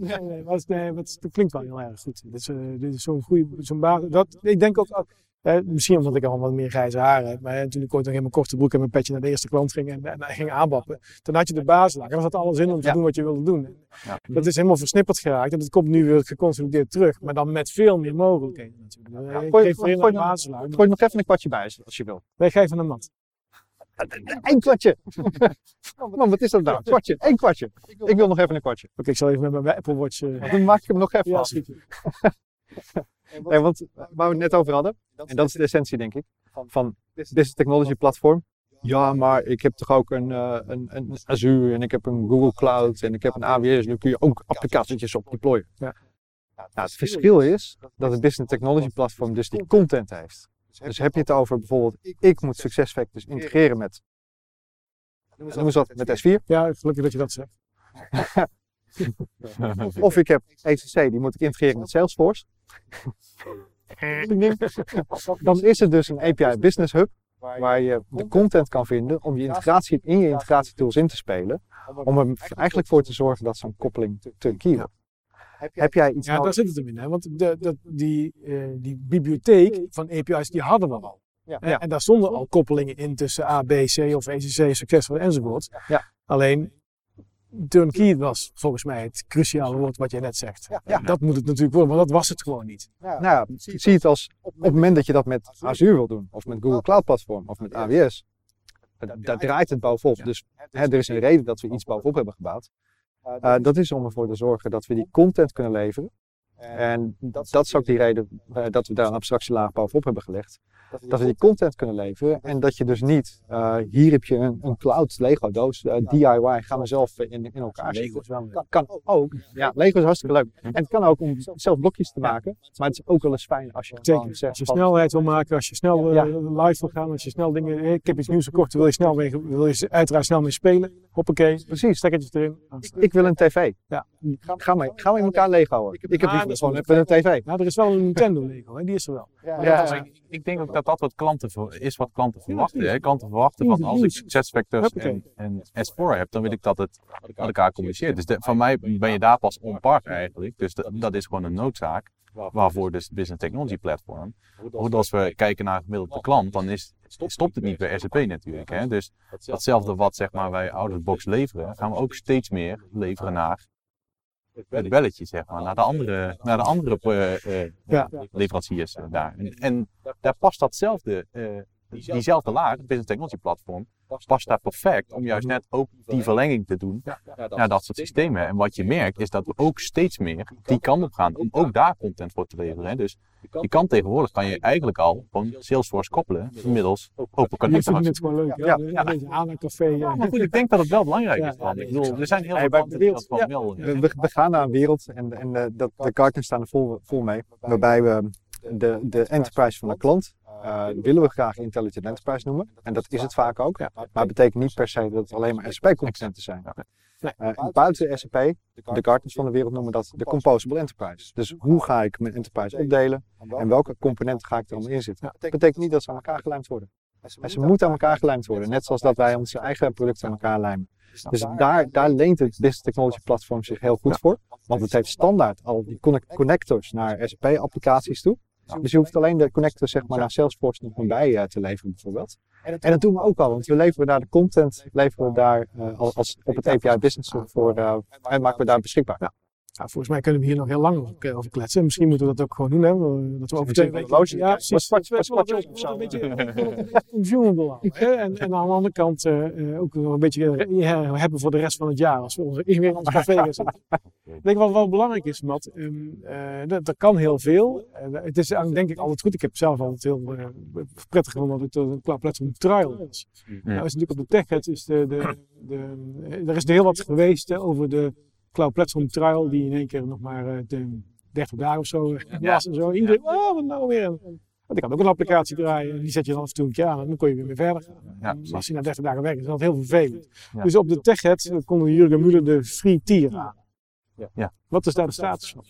Speaker 1: nee, nee, maar het, nee, het, klinkt wel heel erg goed. Dit is, uh, dit is zo'n goede, zo'n basis. Dat, ik denk ook, eh, misschien omdat ik al wat meer grijze haren heb. Maar toen ik ooit nog in mijn korte broek en mijn petje naar de eerste klant ging en, en, en ging aanbappen. Toen had je de basis En dan zat alles in om te doen wat je wilde doen. Ja. Dat is helemaal versnipperd geraakt. En dat komt nu weer geconsolideerd terug. Maar dan met veel meer mogelijkheden natuurlijk. Ja, ik
Speaker 2: gooi, geef gooi, gooi, gooi nog even een kwartje bij als je wil.
Speaker 1: Wij geven een mat. <laughs>
Speaker 2: Eén kwartje. <laughs> Man, wat is dat nou? Kwartje, één kwartje. Ik wil nog even een kwartje.
Speaker 1: Oké, ik zal even met mijn Apple Watch. Uh...
Speaker 2: Dan maak ik hem nog even ja, af. nee, want waar we het net over hadden, en dat is de essentie denk ik, van Business Technology Platform. Ja, maar ik heb toch ook een, uh, een, een Azure en ik heb een Google Cloud en ik heb een AWS. Nu kun je ook applicaties op deployen. Ja. Nou, het verschil is dat het Business Technology Platform dus die content heeft. Dus heb je het over bijvoorbeeld, ik moet SuccessFactors integreren met, noem eens wat, met S4.
Speaker 1: Ja, gelukkig dat je dat zegt.
Speaker 2: of ik heb ECC, die moet ik integreren met Salesforce. Dan is het dus een API Business Hub waar je de content kan vinden om je integratie in je integratietools in te spelen. Om er eigenlijk voor te zorgen dat zo'n koppeling turnkey wordt. Heb jij iets
Speaker 1: Ja, daar zit het hem in. Hè? Want de, de, die, uh, die bibliotheek van API's die hadden we al. Ja. En, en daar stonden al koppelingen in tussen A, B, C of ECC, succesvol enzovoort. Ja. Alleen turnkey was volgens mij het cruciale woord wat jij net zegt. Ja. Dat moet het natuurlijk worden, maar dat was het gewoon niet.
Speaker 2: Nou, ja, zie het als op het moment dat je dat met Azure wil doen, of met Google Cloud Platform, of met AWS, daar draait het bovenop. Dus hè, er is een reden dat we iets bovenop hebben gebouwd. Uh, dat is om ervoor te zorgen dat we die content kunnen leveren. En dat is ook die reden uh, dat we daar een abstractielaag bovenop hebben gelegd dat we die content kunnen leveren. En dat je dus niet, uh, hier heb je een, een cloud Lego doos, uh, DIY, gaan we zelf in, in elkaar
Speaker 1: Lego is wel
Speaker 2: kan, kan ook. Ja, Lego is hartstikke leuk. En het kan ook om zelf blokjes te maken. Maar het is ook wel eens fijn als je
Speaker 1: Zeker. Zegt, als je snelheid wil maken, als je snel uh, live wil gaan, als je snel dingen, ik heb iets nieuws gekocht, wil je snel mee, wil je uiteraard snel mee spelen. Hoppakee, precies, stekkertjes erin.
Speaker 2: Ik wil een tv. Ja. Ga maar, gaan we in elkaar Lego houden. Ik heb ah, gewoon even een tv.
Speaker 1: Nou, er is wel een Nintendo Lego, hè? die is er wel.
Speaker 3: Ja, ja. Ik denk ook dat dat wat klanten voor, is wat klanten verwachten. Hè? Klanten verwachten van als ik SuccessFactors en, en S4 heb, dan wil ik dat het met elkaar communiceert. Dus de, van mij ben je daar pas on par eigenlijk. Dus dat is gewoon een noodzaak. Waarvoor dus de Business Technology Platform. Goed, als we kijken naar gemiddelde klant, dan is, stopt het niet bij SAP natuurlijk. Hè? Dus datzelfde wat zeg maar, wij out of box leveren, gaan we ook steeds meer leveren naar het belletje, zeg maar, naar de andere, naar de andere eh, eh,
Speaker 1: Ja.
Speaker 3: leveranciers eh, daar. En, en daar past datzelfde, eh, diezelfde laag, het Business Technology Platform, past daar perfect om juist net ook die verlenging te doen naar dat soort systemen. En wat je merkt is dat we ook steeds meer die kant op gaan om ook daar content voor te leveren. Hè. Dus je kan tegenwoordig kan je eigenlijk al gewoon Salesforce koppelen middels Open
Speaker 1: Ik
Speaker 3: Connect.
Speaker 1: vind het gewoon leuk. Ja,
Speaker 2: Ja,
Speaker 1: ja. Deze aan een café. eh,
Speaker 3: Ja, maar goed, ik denk dat het wel belangrijk is.
Speaker 1: Ja,
Speaker 3: man. Ik bedoel, er zijn heel veel klanten die dat gewoon wel...
Speaker 2: We, we- we gaan naar een wereld en, en eh, dat, de karten staan er vol, vol mee. Waarbij we de, de enterprise van de klant eh, willen we graag intelligent enterprise noemen. En dat is het vaak ook. Maar het betekent niet per se dat het alleen maar SAP-componenten zijn. Eh, en buiten de SAP, de Gartners van de wereld noemen dat de composable enterprise. Dus hoe ga ik mijn enterprise opdelen en welke componenten ga ik er allemaal in zitten? Dat betekent niet dat ze aan elkaar gelijmd worden. En ze moeten aan elkaar gelijmd worden, net zoals dat wij onze eigen producten aan elkaar lijmen. Dus daar, daar leent het Business Technology Platform zich heel goed voor. Want het heeft standaard al die connect- connectors naar SAP-applicaties toe. Dus je hoeft alleen de connector zeg maar, naar Salesforce nog bij eh, te leveren bijvoorbeeld. En dat doen we ook al, want we leveren daar de content leveren we daar, eh, als, als op het API Business voor, eh, en maken we daar beschikbaar.
Speaker 1: Nou, volgens mij kunnen we hier nog heel lang over, kletsen. Misschien moeten we dat ook gewoon doen. Hè? We- Dat we over twee weken... Ja, precies.
Speaker 2: Wat-
Speaker 1: wel een beetje consumable houden? En, en aan de andere kant eh, eh, ook nog een beetje eh, hebben voor de rest van het jaar. Als we onze, weer in ons café gaan zitten. <laughs> Ik denk wat wel belangrijk is, Matt. eh, dat, er kan heel veel. Eh, het is denk ik altijd goed. Ik heb zelf altijd heel eh, prettig gevonden dat het een cloud platform trial was. Nou is natuurlijk op de TechHead is de, de, de, eh, er is heel wat geweest over de Cloud Platform Trial, die in één keer nog maar eh, de 30 dagen of zo eh, was en zo. Iedereen, oh, wat nou weer? Want ik had ook een applicatie draaien, en die zet je dan af en toe een keer aan en dan kon je weer mee verder gaan.
Speaker 3: Ja,
Speaker 1: als je na 30 dagen weg is, is dat heel vervelend.
Speaker 3: Ja.
Speaker 1: Dus op de TechHead eh, konden Jurgen Muller de free tier aan.
Speaker 3: Ja.
Speaker 1: Wat is daar de status van?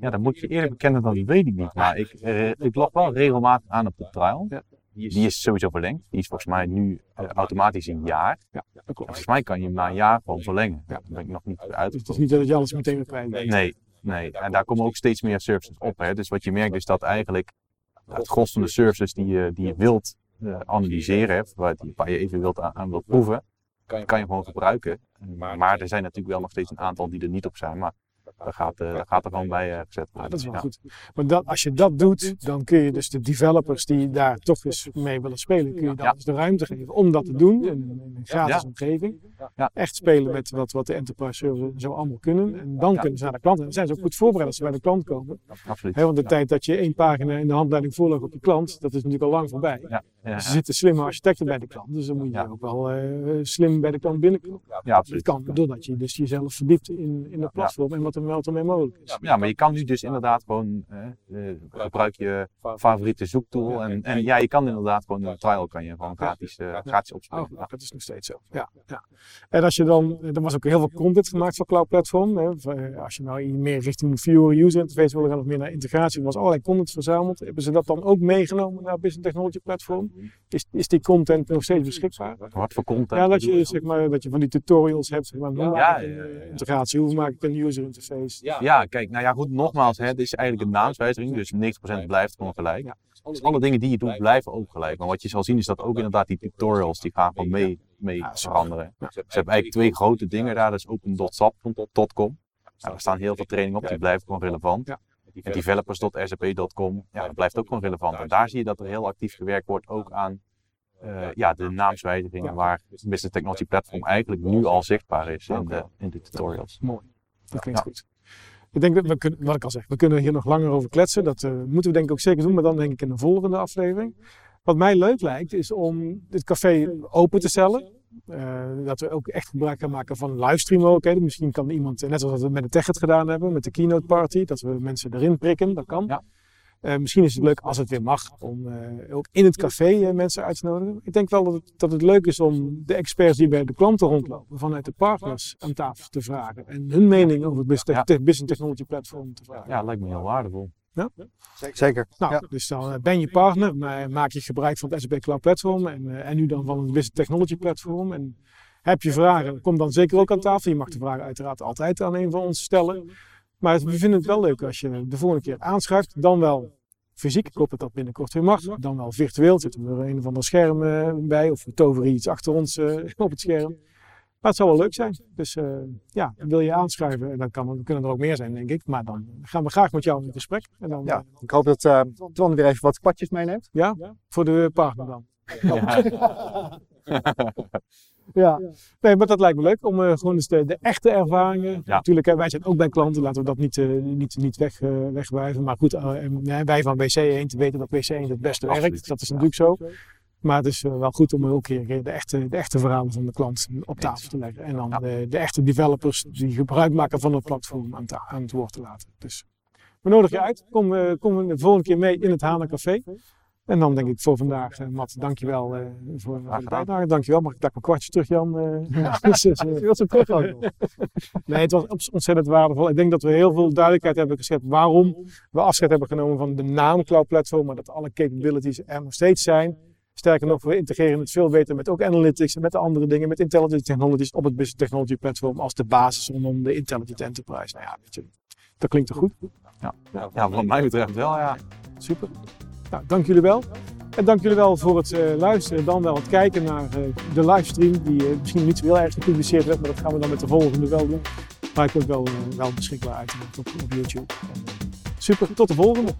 Speaker 3: Ja, dan moet je eerlijk bekennen, dat weet ik niet. Maar ik, eh, ik log wel regelmatig aan op de trial. Die is sowieso verlengd. Die is volgens mij nu eh, automatisch een jaar.
Speaker 1: Ja, dat
Speaker 3: En
Speaker 1: klopt.
Speaker 3: volgens mij kan je hem na een jaar gewoon verlengen.
Speaker 1: Ja.
Speaker 3: Daar ben ik nog niet
Speaker 1: Dus het is niet dat je alles meteen weer kwijt bent.
Speaker 3: Nee, nee. En daar komen ook steeds meer services op. Hè. Dus wat je merkt is dat eigenlijk het gros van de services die je, die je wilt eh, analyseren, hè, waar, je even wilt aan, aan wilt proeven, kan je gewoon gebruiken. Maar er zijn natuurlijk wel nog steeds een aantal die er niet op zijn. Maar daar gaat, eh, daar gaat er gewoon bij eh, gezet worden.
Speaker 1: dat is wel goed. Maar dat, als je dat doet, dan kun je dus de developers die daar toch eens mee willen spelen, kun je dan eens de ruimte geven om dat te doen in een, gratis omgeving.
Speaker 3: Ja.
Speaker 1: Echt spelen met wat, wat de enterprise zo allemaal kunnen. En dan kunnen ze naar de klant. En dan zijn ze ook goed voorbereid als ze bij de klant komen.
Speaker 3: Absoluut.
Speaker 1: Want de tijd dat je één pagina in de handleiding voorlag op je klant, dat is natuurlijk al lang voorbij.
Speaker 3: Ja, ja,
Speaker 1: Er zitten slimme architecten bij de klant, dus dan moet je
Speaker 3: Ja.
Speaker 1: ook wel eh, slim bij de klant binnenkomen.
Speaker 3: ja,
Speaker 1: Dat
Speaker 3: absoluut.
Speaker 1: kan doordat je dus jezelf verdiept in, in het platform en wat er wel mogelijk is.
Speaker 3: Ja, maar je kan nu dus inderdaad gewoon, eh, eh, gebruik je favoriete zoektool. En, en ja, je kan inderdaad gewoon een trial kan je gewoon gratis, eh, gratis opspelen.
Speaker 1: Oh, dat is nog steeds zo. Ja, ja. En als je dan, er was ook heel veel content gemaakt voor Cloud Platform. Hè. Eh, Als je nou meer richting Fiori user interface wil gaan of meer naar integratie, er was allerlei content verzameld. Hebben ze dat dan ook meegenomen naar Business Technology Platform? Is, is die content nog steeds beschikbaar?
Speaker 3: Wat voor content?
Speaker 1: Ja, dat je, zeg maar, dat je van die tutorials hebt. Zeg maar, hoe maak ik een
Speaker 3: ja.
Speaker 1: integratie? Hoe maak ik een user interface?
Speaker 3: Ja, kijk, nou ja, goed, nogmaals, hè, dit is eigenlijk een naamswijziging, dus 90% blijft gewoon gelijk.
Speaker 1: Ja.
Speaker 3: Dus alle dingen die je doet blijven ook gelijk. Maar wat je zal zien is dat ook inderdaad die tutorials, die gaan gewoon mee, mee
Speaker 1: Ja,
Speaker 3: veranderen.
Speaker 1: Ja.
Speaker 3: Ze hebben eigenlijk twee grote dingen daar, dat is open.sap.com. Nou, daar staan heel veel trainingen op, die blijven gewoon relevant.
Speaker 1: Ja.
Speaker 3: En developers.sap.com, ja, dat blijft ook gewoon relevant. En daar zie je dat er heel actief gewerkt wordt ook aan eh, ja, de naamswijzigingen
Speaker 1: Ja.
Speaker 3: waar Business Technology Platform eigenlijk nu al zichtbaar is in de, in de tutorials.
Speaker 1: Mooi. Dat klinkt
Speaker 3: Ja.
Speaker 1: goed. Ik denk dat we kunnen, wat ik al zeg, we kunnen hier nog langer over kletsen. Dat eh, moeten we denk ik ook zeker doen, maar dan denk ik in de volgende aflevering. Wat mij leuk lijkt, is om dit café open te stellen. Eh, dat we ook echt gebruik gaan maken van livestream mogelijkheden. Misschien kan iemand, net zoals we met de Tech het gedaan hebben, met de keynote party, dat we mensen erin prikken, dat kan.
Speaker 3: Ja.
Speaker 1: Eh, misschien is het leuk als het weer mag om eh, ook in het café eh, mensen uit te nodigen. Ik denk wel dat het, dat het leuk is om de experts die bij de klanten rondlopen, vanuit de partners aan tafel te vragen. En hun mening over het business,
Speaker 3: Ja.
Speaker 1: business technology platform te vragen.
Speaker 3: Ja, lijkt me heel waardevol.
Speaker 2: Zeker.
Speaker 1: Nou,
Speaker 2: Ja.
Speaker 1: dus dan ben je partner, maar maak je gebruik van het SAP Cloud Platform en, eh, en nu dan van het Business Technology Platform. En heb je vragen, kom dan zeker ook aan tafel. Je mag de vragen uiteraard altijd aan een van ons stellen. Maar we vinden het wel leuk als je de volgende keer aanschuift, dan wel fysiek. Ik hoop dat dat binnenkort weer mag. Dan wel virtueel, zitten we er een of ander scherm eh, bij of we toveren iets achter ons eh, op het scherm. Maar het zou wel leuk zijn. Dus uh, ja, wil je aanschuiven, en dan, kan, dan kunnen er ook meer zijn, denk ik. Maar dan gaan we graag met jou in gesprek. En dan,
Speaker 2: ja, ik hoop dat uh, Twan weer even wat kwartjes meeneemt.
Speaker 1: Ja, voor de partner dan. Ja. <laughs> <laughs> ja. Nee, maar dat lijkt me leuk om uh, gewoon eens de, de, echte ervaringen. Ja. Natuurlijk, hè, wij zijn ook bij klanten, laten we dat niet, uh, niet, niet weg, uh, wegwijven. Maar goed, wij van WC 1 te weten dat WC 1 het beste Absoluut. werkt. Dat is natuurlijk zo. Maar het is wel goed om ook een keer de echte, de echte verhalen van de klant op tafel te leggen. En dan ja. de, de, echte developers die gebruik maken van het platform aan, aan het woord te laten. Dus we nodigen je uit. Kom, kom de volgende keer mee in het Hana Café. En dan denk ik voor vandaag, uh, Matt, dankjewel uh, voor, voor de bijdrage. Dankjewel. Mag ik daar een kwartje terug, Jan? Uh, ja. dus,
Speaker 2: je wilt zo terug
Speaker 1: Nee, het was ontzettend waardevol. Ik denk dat we heel veel duidelijkheid hebben geschept waarom we afscheid hebben genomen van de naam Cloud Platform, maar dat alle capabilities er nog steeds zijn. Sterker nog, we integreren het veel beter met ook analytics en met de andere dingen, met intelligent technologies op het business technology platform als de basis rondom de intelligent enterprise. Nou ja, weet je, dat klinkt er goed.
Speaker 3: Ja, ja wat mij betreft wel, ja.
Speaker 1: Super. Nou, dank jullie wel. En dank jullie wel voor het uh, luisteren, dan wel het kijken naar uh, de livestream, die uh, misschien niet zo heel erg gepubliceerd werd, maar dat gaan we dan met de volgende wel doen. Maar ik word wel, wel beschikbaar uit op, op YouTube. super, tot de volgende.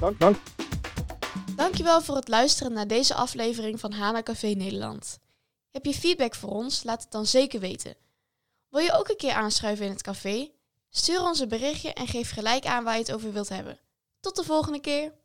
Speaker 1: Dank. Dank.
Speaker 4: Dankjewel voor het luisteren naar deze aflevering van Hana Café Nederland. Heb je feedback voor ons? Laat het dan zeker weten. Wil je ook een keer aanschuiven in het café? Stuur ons een berichtje en geef gelijk aan waar je het over wilt hebben. Tot de volgende keer!